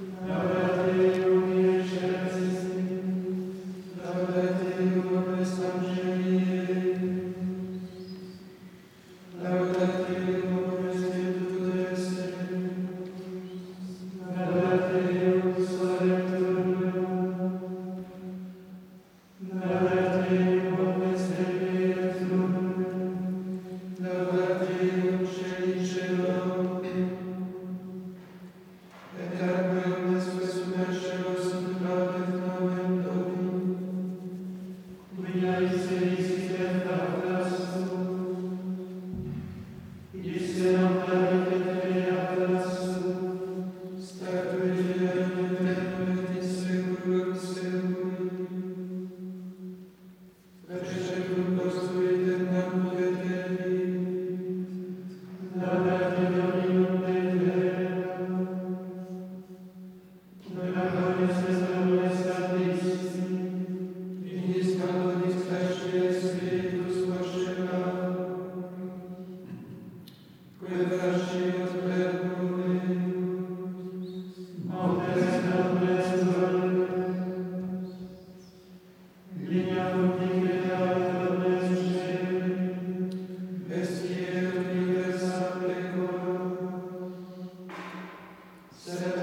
Eterno Sir,